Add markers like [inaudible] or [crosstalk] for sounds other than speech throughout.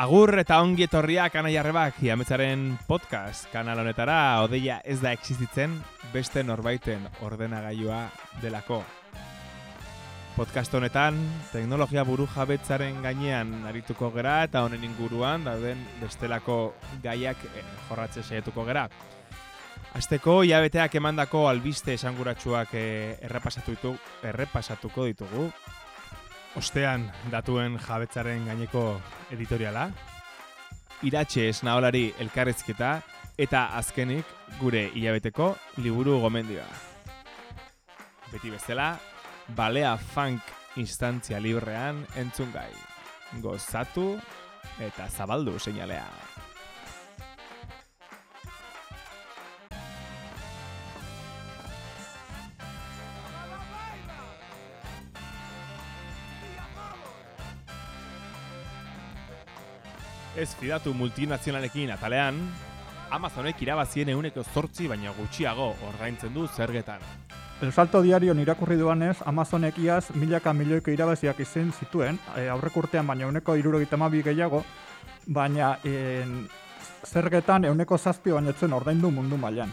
Agur eta ongi etorriak anai arrebak jametzaren podcast kanal honetara odeia ez da existitzen beste norbaiten ordenagailua delako. Podcast honetan teknologia buru jabetzaren gainean arituko gera eta honen inguruan dauden bestelako gaiak eh, jorratze saietuko gera. Azteko, jabeteak emandako albiste esanguratsuak eh, errepasatu ditu, errepasatuko ditugu. Ostean, datuen jabetzaren gaineko editoriala. Iratxe esnaolari elkarrezketa eta azkenik gure hilabeteko liburu gomendioa. Beti bezala, balea funk instantzia librean entzun gai. Gozatu eta zabaldu seinalea. Ez fidatu multinazionalekin atalean, Amazonek irabazien euneko zortzi baina gutxiago ordaintzen du zergetan. El Salto Diario irakurri duanez, Amazonek iaz milaka milioiko irabaziak izen zituen, e, aurrek urtean baina euneko irurogeita gehiago, baina en, zergetan euneko zazpi baina etzen ordaindu mundu mailan.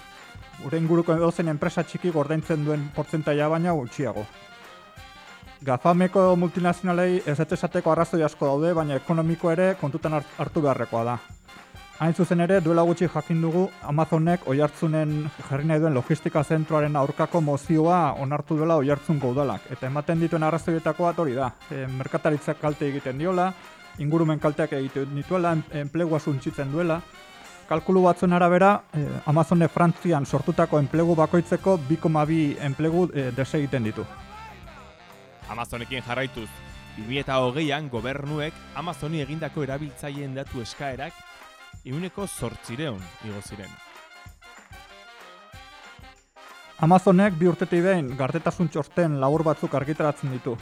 Gure inguruko edozen enpresa txiki ordaintzen duen portzentaia baina gutxiago. Gafameko multinazionalei ez esateko arrazoi asko daude, baina ekonomiko ere kontutan hartu beharrekoa da. Hain zuzen ere, duela gutxi jakin dugu Amazonek oihartzunen jarri nahi duen logistika zentroaren aurkako mozioa onartu duela oihartzun gaudalak. Eta ematen dituen arrazoietako bat hori da. E, merkataritzak kalte egiten diola, ingurumen kalteak egiten dituela, enplegua suntzitzen duela. Kalkulu batzuen arabera, e, Amazonek Frantzian sortutako enplegu bakoitzeko 2,2 enplegu e, desegiten ditu. Amazonekin jarraituz, 2008an gobernuek Amazoni egindako erabiltzaileen datu eskaerak iuneko sortzireun igo ziren. Amazonek bi urtetik behin gartetasun txosten labur batzuk argitaratzen ditu.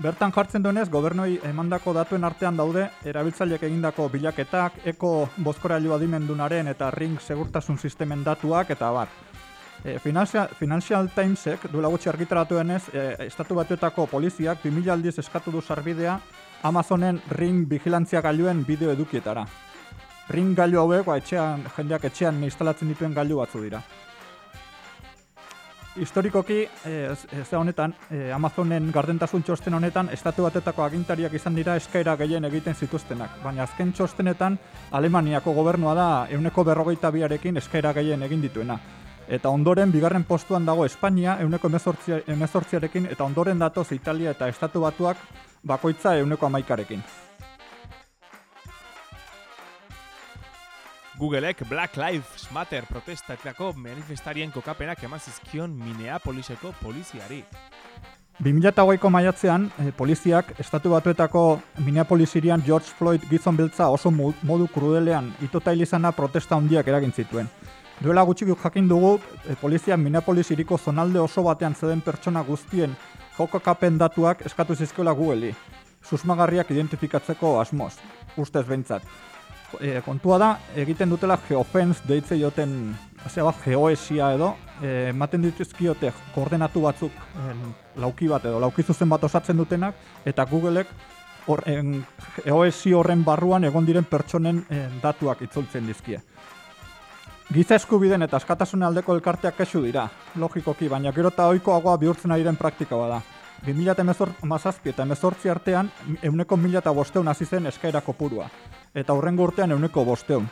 Bertan jartzen duenez, gobernoi emandako datuen artean daude erabiltzaileek egindako bilaketak, eko bozkorailu adimendunaren eta ring segurtasun sistemen datuak eta bar. E, Financial, Financial Timesek duela gutxi argitaratu denez, e, estatu batuetako poliziak 2000 aldiz eskatu du sarbidea Amazonen ring vigilantzia gailuen bideo edukietara. Ring gailu hauek, ba, etxean, jendeak etxean instalatzen dituen gailu batzu dira. Historikoki, ez, ez honetan, e, Amazonen gardentasun txosten honetan, estatu batetako agintariak izan dira eskaera gehien egiten zituztenak. Baina azken txostenetan, Alemaniako gobernua da euneko berrogeita biarekin eskaera gehien egin dituena. Eta ondoren, bigarren postuan dago Espainia, euneko emezortziarekin, eta ondoren datoz Italia eta Estatu Batuak bakoitza euneko amaikarekin. Googleek Black Lives Matter protestatako manifestarien kokapenak eman zizkion Minneapoliseko poliziari. 2008ko maiatzean, eh, poliziak estatu batuetako Minneapolis irian George Floyd gizon beltza oso modu krudelean itotailizana protesta handiak eragin zituen. Duela gutxi jakin dugu, e, polizia Minneapolis iriko zonalde oso batean zeden pertsona guztien jokokapen datuak eskatu zizkola Google'i. Susmagarriak identifikatzeko asmoz, ustez behintzat. E, kontua da, egiten dutela geofence deitze joten, azea bat, geoesia edo, e, ematen dituzkiote koordenatu batzuk e, lauki bat edo, lauki zuzen bat osatzen dutenak, eta Googleek or, en, geoesi horren barruan egon diren pertsonen e, datuak itzultzen dizkie. Giza eskubiden eta askatasun aldeko elkarteak kesu dira, logikoki, baina gero eta oikoagoa bihurtzen ari den praktika bada. 2000 eta emezortzi artean, euneko mila eta bosteun hasi zen eskaera kopurua. Eta horrengo urtean euneko bosteun.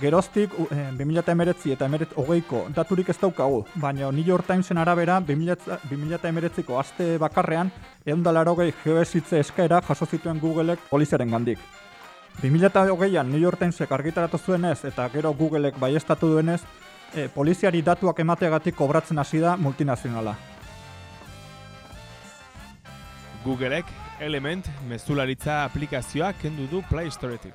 Geroztik, e, 2000 eta emeretzi eta emeret hogeiko daturik ez daukagu, baina New York Timesen arabera 2000, 2000 emeretziko aste bakarrean, eundalaro gehi geoesitze eskaera jaso zituen Googleek poliziaren gandik. 2008an New York Timesek argitaratu zuenez eta gero Googleek baiestatu duenez, e, poliziari datuak emateagatik kobratzen hasi da multinazionala. Googleek Element mezularitza aplikazioa kendu du Play Storetik.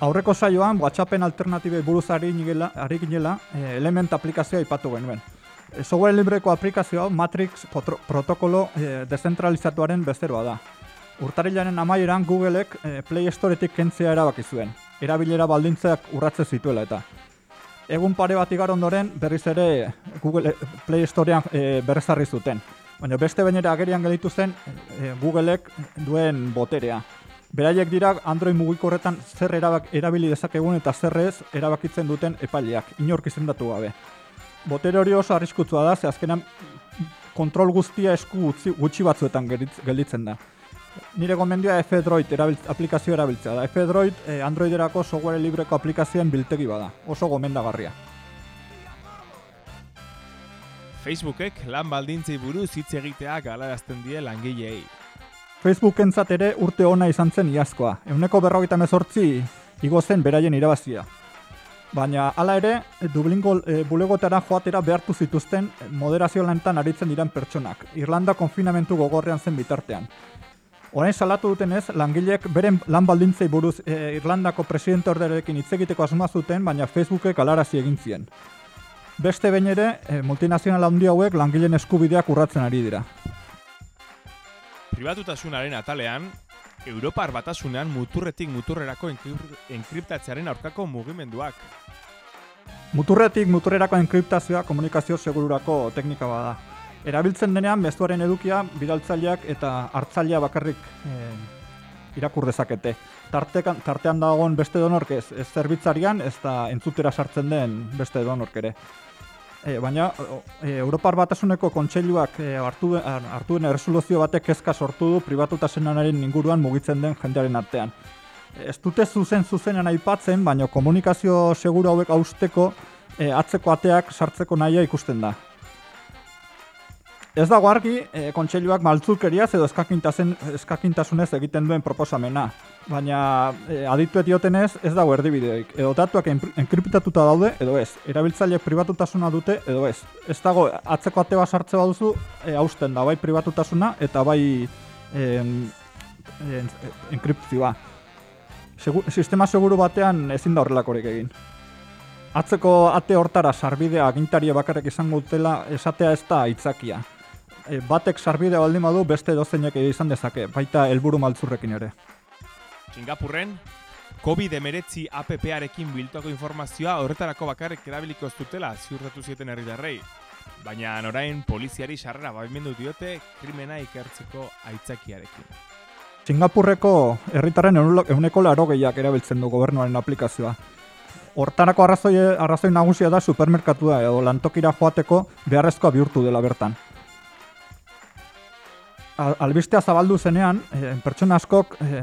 Aurreko saioan, WhatsAppen alternatibe buruz ari ginela, e, Element aplikazioa ipatu genuen. E, software libreko aplikazioa Matrix protokolo e, dezentralizatuaren bezeroa da. Urtarilaren amaieran Googleek e, Play Storetik kentzea erabaki zuen. Erabilera baldintzeak urratze zituela eta. Egun pare bat igar ondoren berriz ere Google Play Storean e, berrezarri zuten. Baina beste bainera agerian gelitu zen e, Googleek duen boterea. Beraiek dira Android mugikorretan zer erabak, erabili dezakegun eta zer ez erabakitzen duten epaileak, inork izendatu gabe. Botere hori oso arriskutsua da, ze azkenan kontrol guztia esku gutxi, gutxi batzuetan gelditzen da. Nire gomendioa F-Droid erabiltz, aplikazio erabiltzea da. F-Droid eh, Androiderako software libreko aplikazioen biltegi bada. Oso gomendagarria. Facebookek lan baldintzei buruz hitz egitea galarazten die langileei. Facebookentzat ere urte ona izan zen iazkoa. Euneko berrogeita mezortzi igo zen beraien irabazia. Baina hala ere, Dublingo e, bulegotara joatera behartu zituzten moderazio lanetan aritzen diren pertsonak. Irlanda konfinamentu gogorrean zen bitartean. Orain salatu dutenez, langileek beren lan baldintzei buruz e, Irlandako presidente orderekin hitz egiteko asmoa zuten, baina Facebookek alarazi egin zien. Beste behin ere, e, multinazional handi hauek langileen eskubideak urratzen ari dira. Pribatutasunaren atalean, Europar batasunean muturretik muturrerako enkrip- enkriptatzearen aurkako mugimenduak. Muturretik muturrerako enkriptazioa komunikazio segururako teknika bada. Erabiltzen denean mezuaren edukia bidaltzaileak eta hartzailea bakarrik eh, irakur dezakete. Tartekan, tartean dagoen beste donork ez, ez zerbitzarian ez da entzutera sartzen den beste donork ere. E, baina e, Europar Batasuneko kontseiluak e, hartu, hartu erresoluzio batek kezka sortu du pribatutasunaren inguruan mugitzen den jendearen artean. Ez dute zuzen zuzenean aipatzen, baina komunikazio seguru hauek hausteko e, atzeko ateak sartzeko nahia ikusten da. Ez dago argi, e, kontseiluak maltzukeriaz edo eskakintasen, eskakintasunez egiten duen proposamena. Baina e, adituet diotenez ez dago erdibideik. Edo datuak enkriptatuta daude edo ez. Erabiltzaileek pribatutasuna dute edo ez. Ez dago atzeko ate bat sartze baduzu e, hausten da bai pribatutasuna eta bai em, en, enkriptzioa. Segu, sistema seguru batean ezin da horrelakorik egin. Atzeko ate hortara sarbidea agintaria bakarrik izango dutela esatea ez da aitzakia. E, batek sarbidea baldin badu beste dozeinek izan dezake, baita helburu maltzurrekin ere. Singapurren, COVID-19 APP-arekin biltuako informazioa horretarako bakarrik erabiliko ez dutela ziurtatu zieten herritarrei. Baina orain poliziari sarrera baimendu diote krimena ikertzeko aitzakiarekin. Singapurreko herritarren euneko laro gehiak erabiltzen du gobernuaren aplikazioa. Hortarako arrazoi, arrazoi nagusia da supermerkatua edo lantokira joateko beharrezkoa bihurtu dela bertan. Al- Albistea zabaldu zenean, eh, pertsona askok eh,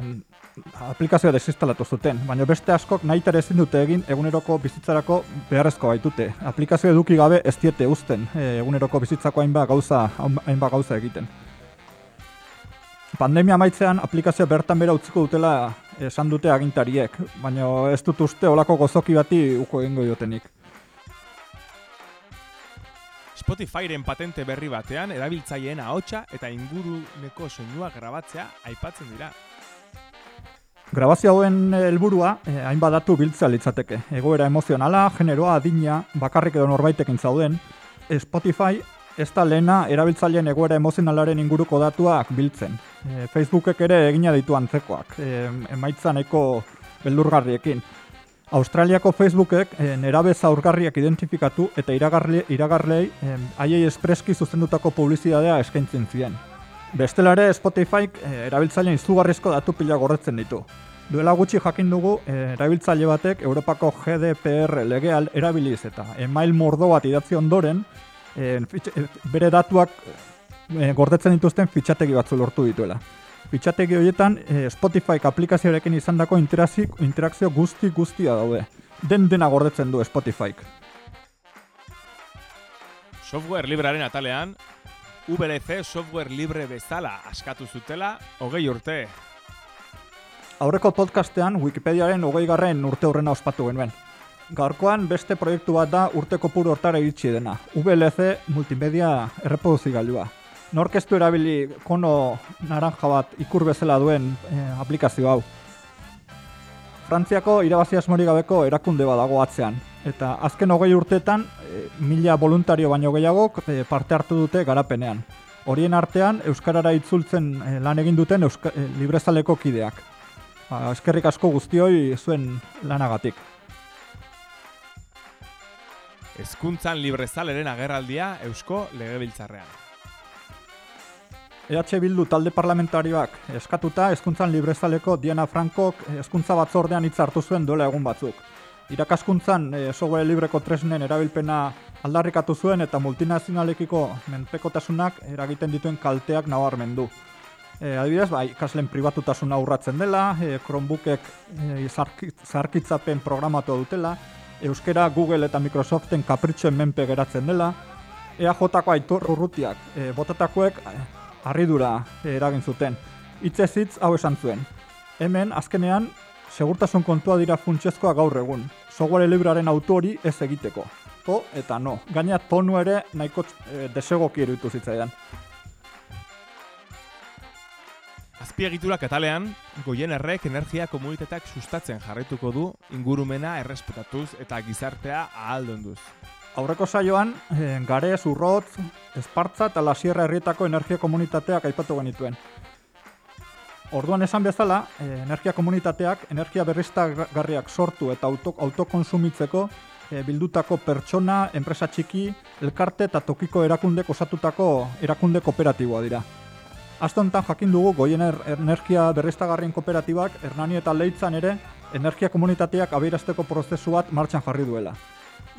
aplikazioa desinstalatu zuten, baina beste askok nahi ere ezin dute egin eguneroko bizitzarako beharrezko baitute. Aplikazio eduki gabe ez diete uzten eh, eguneroko bizitzako hainbat gauza, hainbat gauza egiten. Pandemia amaitzean aplikazioa bertan bera utziko dutela esan dute agintariek, baina ez dut uste olako gozoki bati uko egingo diotenik. Spotifyren patente berri batean erabiltzaileen ahotsa eta inguruneko soinua grabatzea aipatzen dira. Grabazio hauen helburua eh, hainbat datu biltzea litzateke. Egoera emozionala, generoa, adina, bakarrik edo norbaitekin zauden. Eh, Spotify ez da lehena erabiltzaileen egoera emozionalaren inguruko datuak biltzen. E, Facebookek ere egina ditu antzekoak, e, emaitza nahiko beldurgarriekin. Australiako Facebookek e, nerabe zaurgarriak identifikatu eta iragarle, iragarlei haiei espreski zuzendutako publizidadea eskaintzen zien. Bestela ere Spotifyk e, erabiltzaileen izugarrizko datu pila gorretzen ditu. Duela gutxi jakin dugu, e, erabiltzaile batek Europako GDPR legeal erabiliz eta email mordo bat idatzi ondoren, e, bere datuak e, gordetzen dituzten fitxategi batzu lortu dituela. Fitxategi horietan e, Spotify aplikazioarekin izandako interakzio, guzti guztia daude. Den dena gordetzen du Spotifyk. Software librearen atalean, VLC software libre bezala askatu zutela hogei urte. Aurreko podcastean Wikipediaren hogei garren urte horrena ospatu genuen. Gaurkoan beste proiektu bat da urte kopuru hortara iritsi dena. VLC multimedia erreproduzigailua. Nork ez du erabili kono naranja bat ikur bezala duen eh, aplikazio hau. Frantziako irabazi asmorik gabeko erakunde badago atzean. Eta azken hogei urteetan eh, mila voluntario baino gehiagok eh, parte hartu dute garapenean. Horien artean Euskarara itzultzen eh, lan egin duten Euska, eh, librezaleko kideak. Ba, eskerrik asko guztioi zuen lanagatik. Hezkuntzan librezaleren agerraldia Eusko Legebiltzarrean. EH Bildu talde parlamentarioak eskatuta hezkuntzan librezaleko Diana Frankok hezkuntza batzordean hitz hartu zuen duela egun batzuk. Irakaskuntzan e, software libreko tresnen erabilpena aldarrikatu zuen eta multinazionalekiko menpekotasunak eragiten dituen kalteak nabarmendu. E, adibidez, bai, ikasleen pribatutasuna urratzen dela, e, Chromebookek e, zarkitzapen programatu dutela, Euskera, Google eta Microsoften kapritxoen menpe geratzen dela, EAJ-ko aitor urrutiak, e, botatakoek harridura eragin zuten. Itzez hitz hau esan zuen. Hemen, azkenean, segurtasun kontua dira funtsezkoa gaur egun. Software libraren autori ez egiteko. To eta no. Gaina tonu ere nahiko e, desegoki eruditu zitzaidan. Azpiegitura katalean, goien errek energia komunitateak sustatzen jarraituko du ingurumena errespetatuz eta gizartea ahaldonduz. Aurreko saioan, e, gare, zurrotz, espartza eta lasierra herrietako energia komunitateak aipatu genituen. Orduan esan bezala, e, energia komunitateak energia berriztagarriak sortu eta auto, autokonsumitzeko e, bildutako pertsona, enpresa txiki, elkarte eta tokiko erakundek osatutako erakunde kooperatiboa dira. Astontan jakin dugu goiener energia berriztagarrien kooperatibak Hernani eta Leitzan ere energia komunitateak abeirazteko prozesu bat martxan jarri duela.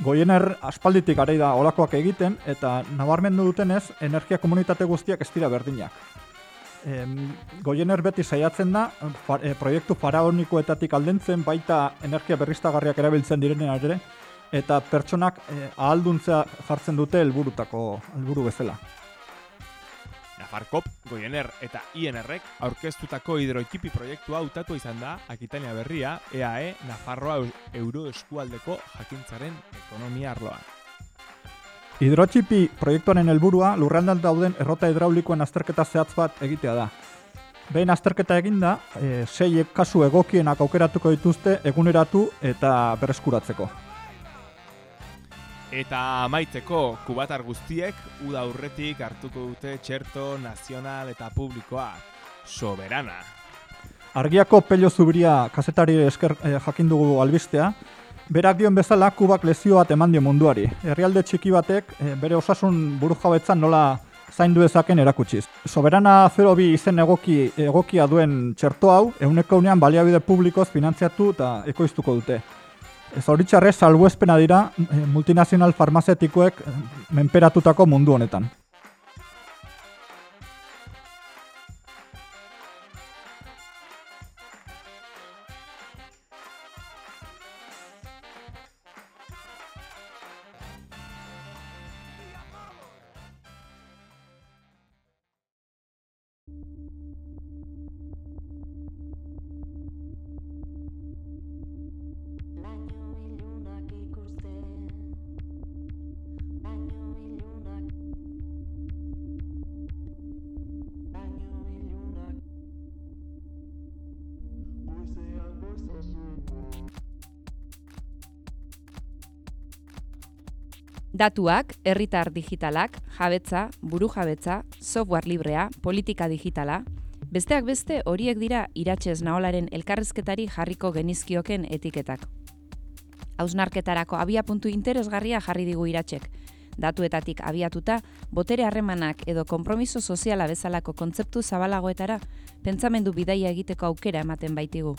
Goiener aspalditik arei da olakoak egiten eta nabarmendu dutenez energia komunitate guztiak ez dira berdinak em, goiener beti saiatzen da e, proiektu faraonikoetatik aldentzen baita energia berriztagarriak erabiltzen direnen ere eta pertsonak e, ahalduntzea jartzen dute helburutako helburu bezala. Nafarkop, Goiener eta INRek aurkeztutako hidroikipi proiektua hautatu izan da Akitania berria EAE Nafarroa Euro Eskualdeko jakintzaren ekonomia arloan. Hidrotxipi proiektuaren helburua lurraldean dauden errota hidraulikoen azterketa zehatz bat egitea da. Behin azterketa eginda, e, sei kasu egokienak aukeratuko dituzte eguneratu eta bereskuratzeko. Eta amaitzeko kubatar guztiek uda aurretik hartuko dute txerto nazional eta publikoa. Soberana. Argiako pello zubiria kazetari esker e, jakin dugu albistea, Berak dion bezala, kubak lezio bat eman dio munduari. Herrialde txiki batek, eh, bere osasun buru jabetzan nola zaindu dezaken erakutsiz. Soberana 02 izen egoki, egokia duen txerto hau, euneko unean baliabide publikoz finantziatu eta ekoiztuko dute. Ez horitzarrez, salbuespena dira eh, multinazional farmazetikoek eh, menperatutako mundu honetan. Datuak, herritar digitalak, jabetza, buru jabetza, software librea, politika digitala, besteak beste horiek dira iratxez naolaren elkarrezketari jarriko genizkioken etiketak. Hausnarketarako abia puntu interesgarria jarri digu iratxek. Datuetatik abiatuta, botere harremanak edo konpromiso soziala bezalako kontzeptu zabalagoetara, pentsamendu bidaia egiteko aukera ematen baitigu.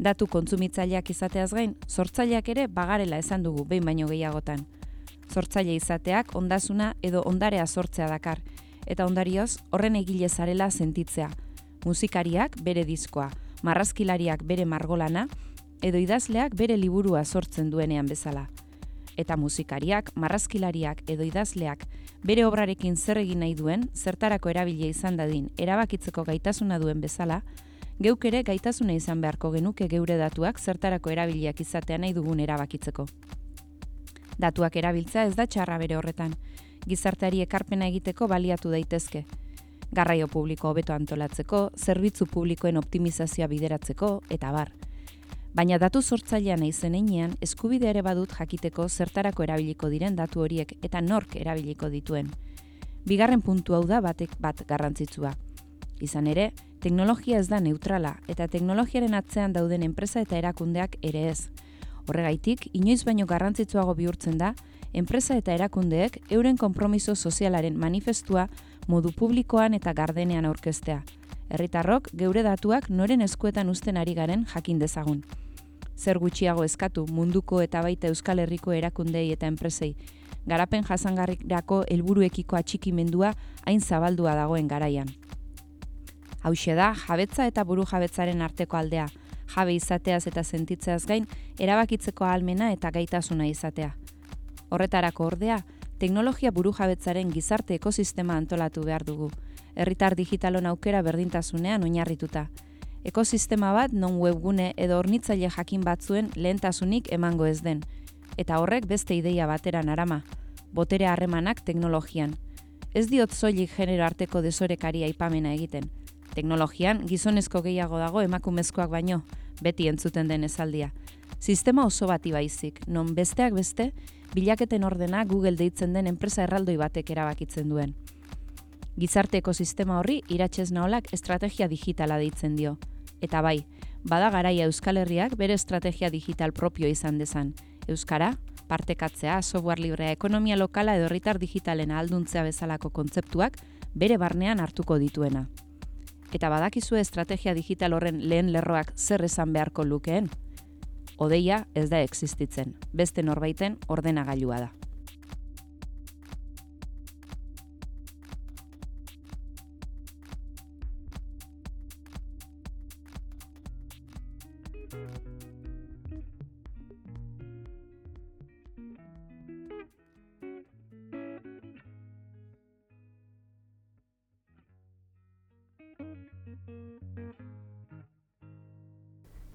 Datu kontsumitzaileak izateaz gain, sortzaileak ere bagarela esan dugu behin baino gehiagotan sortzaile izateak ondasuna edo ondarea sortzea dakar, eta ondarioz horren egile zarela sentitzea. Musikariak bere diskoa, marrazkilariak bere margolana, edo idazleak bere liburua sortzen duenean bezala. Eta musikariak, marrazkilariak edo idazleak bere obrarekin zer egin nahi duen, zertarako erabile izan dadin erabakitzeko gaitasuna duen bezala, geuk ere gaitasuna izan beharko genuke geure datuak zertarako erabiliak izatea nahi dugun erabakitzeko. Datuak erabiltza ez da txarra bere horretan. Gizarteari ekarpena egiteko baliatu daitezke. Garraio publiko hobeto antolatzeko, zerbitzu publikoen optimizazioa bideratzeko, eta bar. Baina datu sortzailean naizen einean, eskubide ere badut jakiteko zertarako erabiliko diren datu horiek eta nork erabiliko dituen. Bigarren puntu hau da batek bat garrantzitsua. Izan ere, teknologia ez da neutrala eta teknologiaren atzean dauden enpresa eta erakundeak ere ez. Horregaitik, inoiz baino garrantzitsuago bihurtzen da, enpresa eta erakundeek euren konpromiso sozialaren manifestua modu publikoan eta gardenean aurkeztea. Herritarrok geure datuak noren eskuetan uzten ari garen jakin dezagun. Zer gutxiago eskatu munduko eta baita Euskal Herriko erakundei eta enpresei, garapen jasangarrirako helburuekiko atxikimendua hain zabaldua dagoen garaian. Hauxe da, jabetza eta buru jabetzaren arteko aldea, jabe izateaz eta sentitzeaz gain, erabakitzeko ahalmena eta gaitasuna izatea. Horretarako ordea, teknologia buru jabetzaren gizarte ekosistema antolatu behar dugu, herritar digitalon aukera berdintasunean oinarrituta. Ekosistema bat non webgune edo ornitzaile jakin batzuen lehentasunik emango ez den, eta horrek beste ideia bateran arama, botere harremanak teknologian. Ez diot soilik genero arteko desorekari aipamena egiten. Teknologian gizonezko gehiago dago emakumezkoak baino, beti entzuten den esaldia. Sistema oso bati baizik, non besteak beste, bilaketen ordena Google deitzen den enpresa erraldoi batek erabakitzen duen. Gizarte ekosistema horri iratxez naolak estrategia digitala deitzen dio. Eta bai, bada garaia Euskal Herriak bere estrategia digital propio izan dezan. Euskara, partekatzea, software librea, ekonomia lokala edo herritar digitalen alduntzea bezalako kontzeptuak bere barnean hartuko dituena. Eta badakizue estrategia digital horren lehen lerroak zer esan beharko lukeen? Odeia ez da existitzen, beste norbaiten ordenagailua da.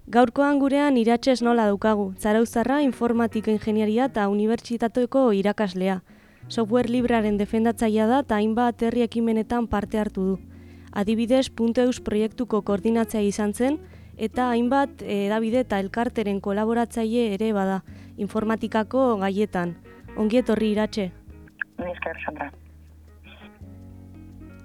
Gaurkoan gurean iratxez nola daukagu, zarauzarra informatika ingenieria eta unibertsitateko irakaslea. Software librearen defendatzaia da eta hainbat herri ekimenetan parte hartu du. Adibidez, .eus proiektuko koordinatzea izan zen, eta hainbat edabide eta elkarteren kolaboratzaile ere bada, informatikako gaietan. Ongi etorri iratxe. Esker, Sandra.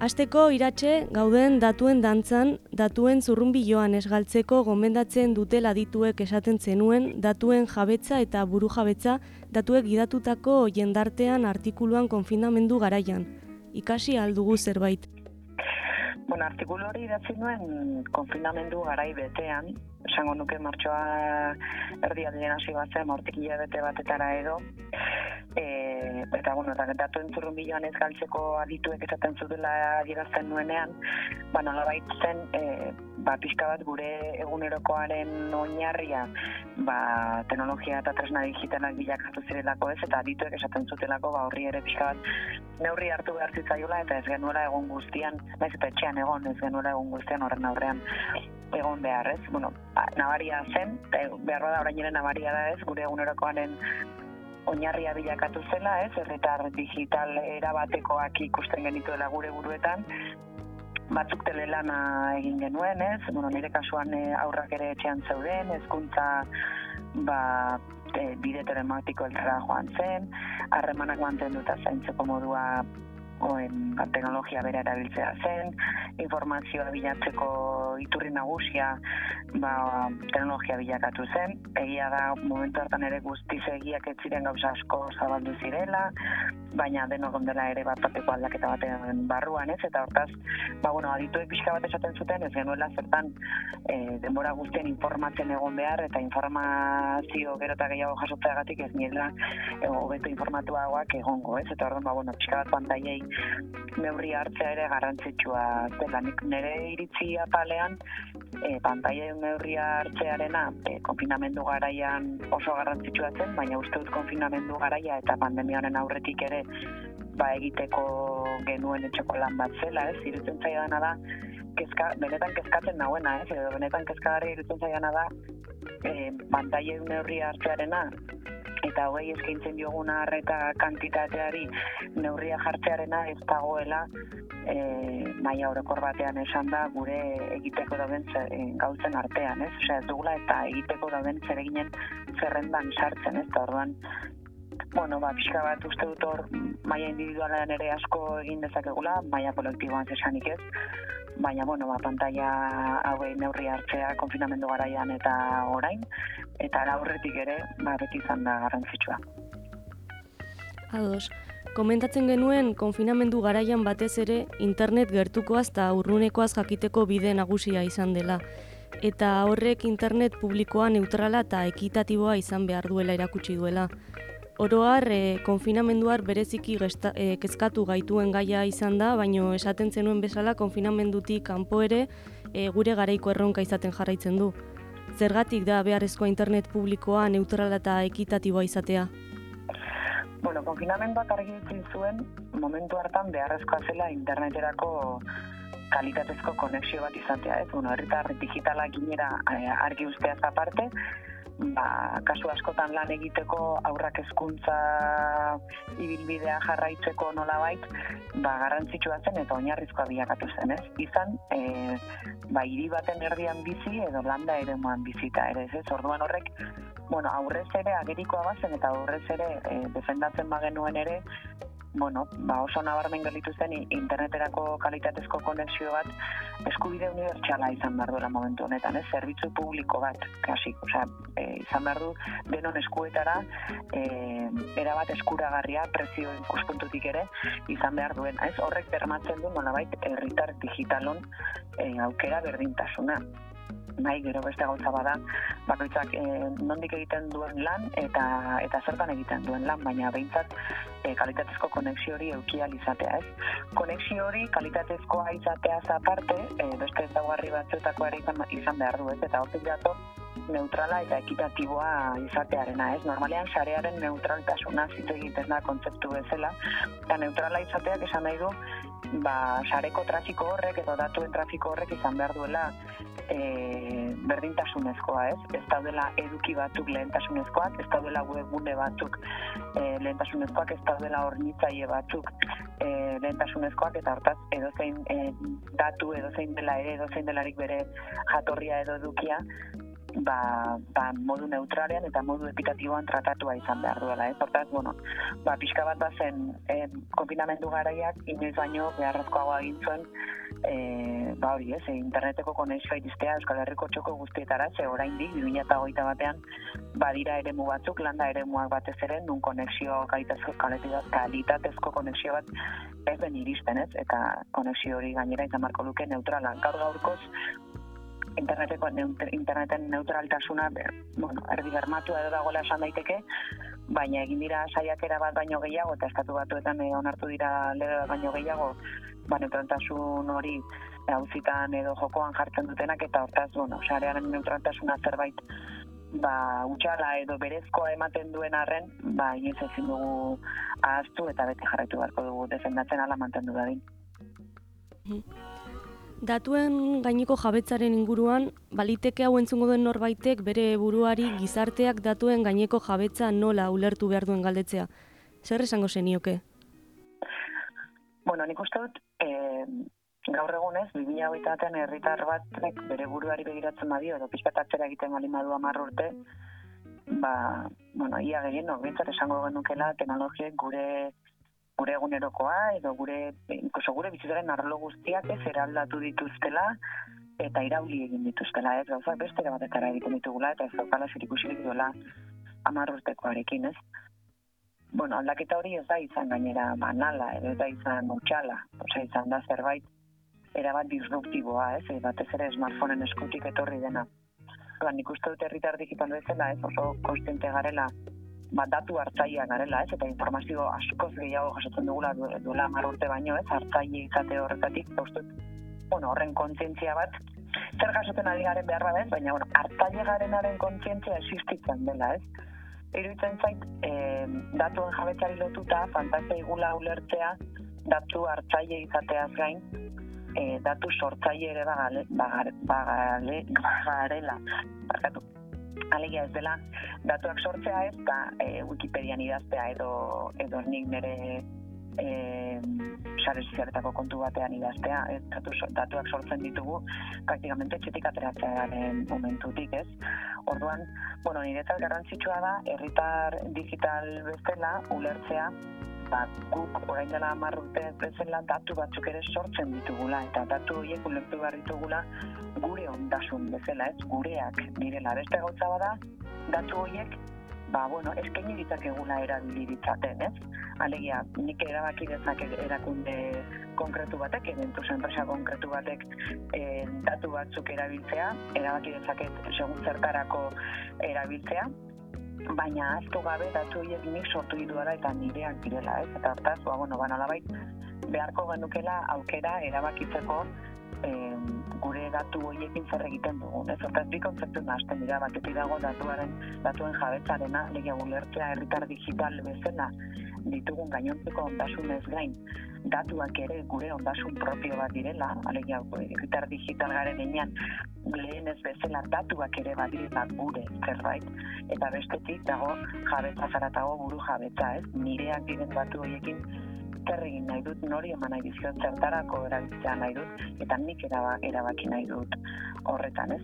Asteko iratxe gauden datuen dantzan, datuen zurrunbiloan esgaltzeko gomendatzen dutela dituek esaten zenuen, datuen jabetza eta buru jabetza datuek gidatutako jendartean artikuluan konfinamendu garaian. Ikasi aldugu zerbait. Bueno, artikulu hori idatzi nuen konfinamendu garai betean, esango nuke martxoa erdi aldien hasi bat zen, hortik bete batetara edo, e, eta bueno, eta datu entzurrun biloan ez galtzeko adituek esaten zutela adierazten nuenean, ba, nola baitzen, e, ba, pixka bat gure egunerokoaren oinarria, ba, teknologia eta tresna digitalak bilakatu zirelako ez, eta adituek esaten zutelako, ba, horri ere pixka bat, neurri hartu behar zitzaiola, eta ez genuela egon guztian, naiz eta etxean egon, ez genuela egon guztian horren aurrean egon behar, ez? Bueno, ba, nabaria zen, behar bada orain nabaria da ez, gure egunerokoaren oinarria bilakatu zela, ez, herritar digital erabatekoak ikusten genituela gure buruetan, batzuk telelana egin genuen, ez, bueno, nire kasuan eh, aurrak ere etxean zeuden, ezkuntza ba, e, bide telematiko elzara joan zen, harremanak mantenduta zaintzeko modua oen, ba, teknologia bera erabiltzea zen, informazioa bilatzeko iturri nagusia ba, teknologia bilakatu zen. Egia da, momentu hartan ere guztiz egiak ez ziren gauza asko zabaldu zirela, baina denok ondela ere bat bateko aldaketa batean barruan ez, eta hortaz, ba, bueno, adituek pixka bat esaten zuten, ez genuela zertan e, denbora guztien informatzen egon behar, eta informazio gero eta gehiago jasotzeagatik ez niela e, hobeto informatuagoak egongo, ez, eta orduan, ba, bueno, pixka bat pantaiei neurri hartzea ere garrantzitsua dela. Nik nire iritzi apalean e, pantaia neurri hartzearena e, konfinamendu garaian oso garrantzitsua zen, baina uste dut konfinamendu garaia eta pandemiaren aurretik ere ba egiteko genuen etxeko lan bat zela, ez, irutzen zaidana da kezka, benetan kezkatzen nahuena, ez, edo benetan kezkagarri irutzen zaidana da e, pantaia neurri hartzearena eta hogei eskaintzen dioguna harreta kantitateari neurria jartzearena ez dagoela e, maia horrekor batean esan da gure egiteko dauden e, gauzen artean, ez? Osea, ez dugula eta egiteko dauden zereginen zerrendan sartzen, ez? Eta orduan, bueno, ba, pixka bat uste dut hor maia individualean ere asko egin dezakegula, maia kolektiboan zesanik ez, baina bueno, ba, pantalla hauei neurri hartzea konfinamendu garaian eta orain, eta aurretik ere ba, beti izan da garrantzitsua. Ados, Komentatzen genuen konfinamendu garaian batez ere internet gertukoaz eta urrunekoaz jakiteko bide nagusia izan dela. Eta horrek internet publikoa neutrala eta ekitatiboa izan behar duela erakutsi duela. Oroar, e, konfinamenduar bereziki gesta, e, kezkatu gaituen gaia izan da, baino esaten zenuen bezala konfinamendutik kanpo ere e, gure garaiko erronka izaten jarraitzen du. Zergatik da beharrezkoa internet publikoa neutrala eta ekitatiboa izatea? Bueno, konfinamenduak argi utzi zuen momentu hartan beharrezkoa zela interneterako kalitatezko konexio bat izatea, ez? Bueno, herritar digitala ginera eh, argi usteaz aparte, ba, kasu askotan lan egiteko aurrak hezkuntza ibilbidea jarraitzeko nolabait, ba, garrantzitsua zen eta oinarrizkoa bilakatu zen, ez? Izan, e, ba, hiri baten erdian bizi edo landa ere moan bizita ere, ez? Orduan horrek, bueno, aurrez ere agerikoa bazen eta aurrez ere e, defendatzen bagenuen ere, bueno, ba oso nabarmen gelditu zen interneterako kalitatezko konexio bat eskubide unibertsala izan behar duela momentu honetan, ez? Zerbitzu publiko bat, kasi, osea, e, izan behar du denon eskuetara e, erabat eskuragarria prezio ikuspuntutik ere izan behar duen, ez? Horrek bermatzen du nolabait herritar digitalon e, aukera berdintasuna nahi gero beste gauza bada. Bakoitzak e, nondik egiten duen lan eta eta zertan egiten duen lan baina behintzat e, kalitatezko konexio hori eukial izatea ez? Konexio hori kalitatezkoa izatea aparte e, beste ezaugarri batzuetako ere izan, izan behar du ez? Eta hortik dator neutrala eta ekitatiboa izatearena, ez? Normalean sarearen neutraltasuna zitu egiten da kontzeptu bezala, eta neutrala izateak esan nahi du, ba, sareko trafiko horrek edo datuen trafiko horrek izan behar duela e, berdintasunezkoa, ez? Ez daudela eduki batzuk lehentasunezkoak, ez daudela webgune batzuk e, lehentasunezkoak, ez daudela hornitzaile batzuk e, lehentasunezkoak, eta hortaz edozein e, datu, edozein dela ere, edozein delarik bere jatorria edo edukia, ba, ba, modu neutralean eta modu epitatiboan tratatua izan behar duela. Ez? Hortaz, bueno, ba, pixka bat bazen e, konfinamendu garaiak inoiz baino beharrezkoagoa egin zuen e, ba hori ez, e, interneteko konexioa iristea Euskal Herriko txoko guztietara, ze orain dik, 2008 batean, badira ere batzuk, landa ere batez ere, nun konexio kalitatezko, kalitatezko konexio bat ez den iristen ez, eta konexio hori gainera izan marko luke neutralan. Gaur gaurkoz, interneteko interneten neutraltasuna bueno, erdi bermatu edo dagoela esan daiteke, baina egin dira saiakera bat baino gehiago eta estatu batuetan e, onartu dira lege bat baino gehiago, ba neutraltasun hori hauzitan edo jokoan jartzen dutenak eta hortaz, bueno, sarearen neutraltasuna zerbait ba, utxala edo berezkoa ematen duen arren, ba, inoiz ezin dugu ahaztu eta beti jarraitu beharko dugu defendatzen ala mantendu dadin. Mm-hmm. Datuen gaineko jabetzaren inguruan, baliteke hau entzungo duen norbaitek bere buruari gizarteak datuen gaineko jabetza nola ulertu behar duen galdetzea. Zer esango zenioke? Bueno, nik uste dut, e, gaur egunez, 2008 batean herritar batek bere buruari begiratzen badio, edo pizkatatzera egiten bali madu amar urte, ba, bueno, ia gehien, no, esango genukela, teknologiek gure gure egunerokoa edo gure incluso gure bizitzaren arlo guztiak ez eraldatu dituztela eta irauli egin dituztela, ez gauzak beste batetara egiten ditugula eta ez daukala zer ikusirik duela amar urtekoarekin, ez? Bueno, aldaketa hori ez da izan gainera banala, ez da izan utxala, oza, izan da zerbait erabat disruptiboa, ez? Batez ere smartphoneen eskutik etorri dena. Ba, nik uste dut herritar digital bezala, ez? Oso konstiente garela ba, datu hartzaia garela, ez, eta informazio askoz gehiago jasotzen dugula duela mar urte baino, ez, hartzaile izate horretatik, eta uste, bueno, horren kontzientzia bat, zer jasotzen ari garen behar ez, baina, bueno, hartzaile garenaren kontzientzia existitzen dela, ez. Iruitzen zait, e, datuen jabetzari lotuta, fantazia igula ulertzea, datu hartzaile izateaz gain, e, datu sortzaile ere bagale, bagare, bagale, [laughs] bagarela, barkatu, alegia ez dela datuak sortzea ez da e, Wikipedian idaztea edo edo nik nire e, sare sozialetako kontu batean idaztea, ez datu, datuak sortzen ditugu praktikamente txetik ateratzearen momentutik, ez? Orduan, bueno, niretzat garrantzitsua da, herritar digital bestela, ulertzea, ba, guk orain dela marrute bezala datu batzuk ere sortzen ditugula eta datu horiek ulertu behar ditugula gure ondasun bezala ez? Gureak direla. Beste gauza bada datu horiek ba, bueno, eskaini ditzakegula erabili ditzaten, ez? Alegia, nik erabaki dezake erakunde konkretu batek, eventus enpresa konkretu batek e, datu batzuk erabiltzea, erabaki dezaket segun zertarako erabiltzea, baina azto gabe datu horiek nik sortu dituela eta nireak direla, ez? Eta hartaz, ba, bueno, banalabait, beharko genukela aukera erabakitzeko e, gure datu horiekin zer egiten dugun. Ez hortaz bi kontzeptu nahazten dira, batetik dago datuaren, datuen jabetzarena, legia gulertzea herritar digital bezala ditugun gainontzeko ondasunez gain, datuak ere gure ondasun propio bat direla, alegia herritar digital garen enean, lehen ez bezala datuak ere badirela gure zerbait, eta bestetik dago jabetza zaratago buru jabetza, ez? Nireak diren datu horiekin zer egin nahi dut, nori eman nahi dizkiot zertarako erabiltzea nahi dut, eta nik erabaki nahi dut horretan, ez?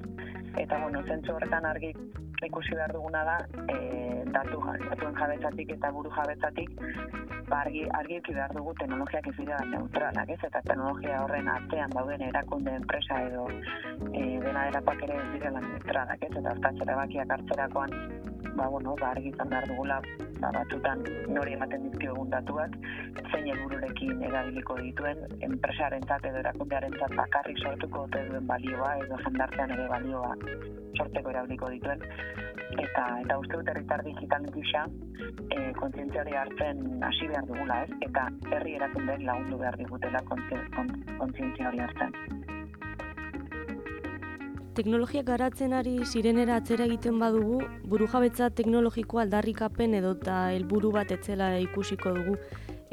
Eta, bueno, zentzu horretan argi ikusi behar duguna da, e, datu, datuen jabetzatik eta buru jabetzatik, ba, argi, argi behar dugu teknologiak ez dira neutralak, ez? Eta teknologia horren artean dauden erakunde enpresa edo e, dena erapak ere ez direla neutralak, ez? Eta hartatzera bakiak hartzerakoan, ba, bueno, ba, argi izan behar dugula ba, batzutan nori ematen dizkio egun datuak, zein helbururekin erabiliko dituen, enpresaren edo erakundearen bakarrik sortuko dute duen balioa, edo jendartean ere balioa sorteko erabiliko dituen. Eta, eta uste dut herritar digital gisa, e, kontzientzia hori hartzen hasi behar dugula, ez? Eta herri erakundeen lagundu behar digutela kontzientzia hori hartzen teknologia garatzen ari sirenera atzera egiten badugu, burujabetza teknologikoa aldarrikapen edota helburu bat etzela ikusiko dugu.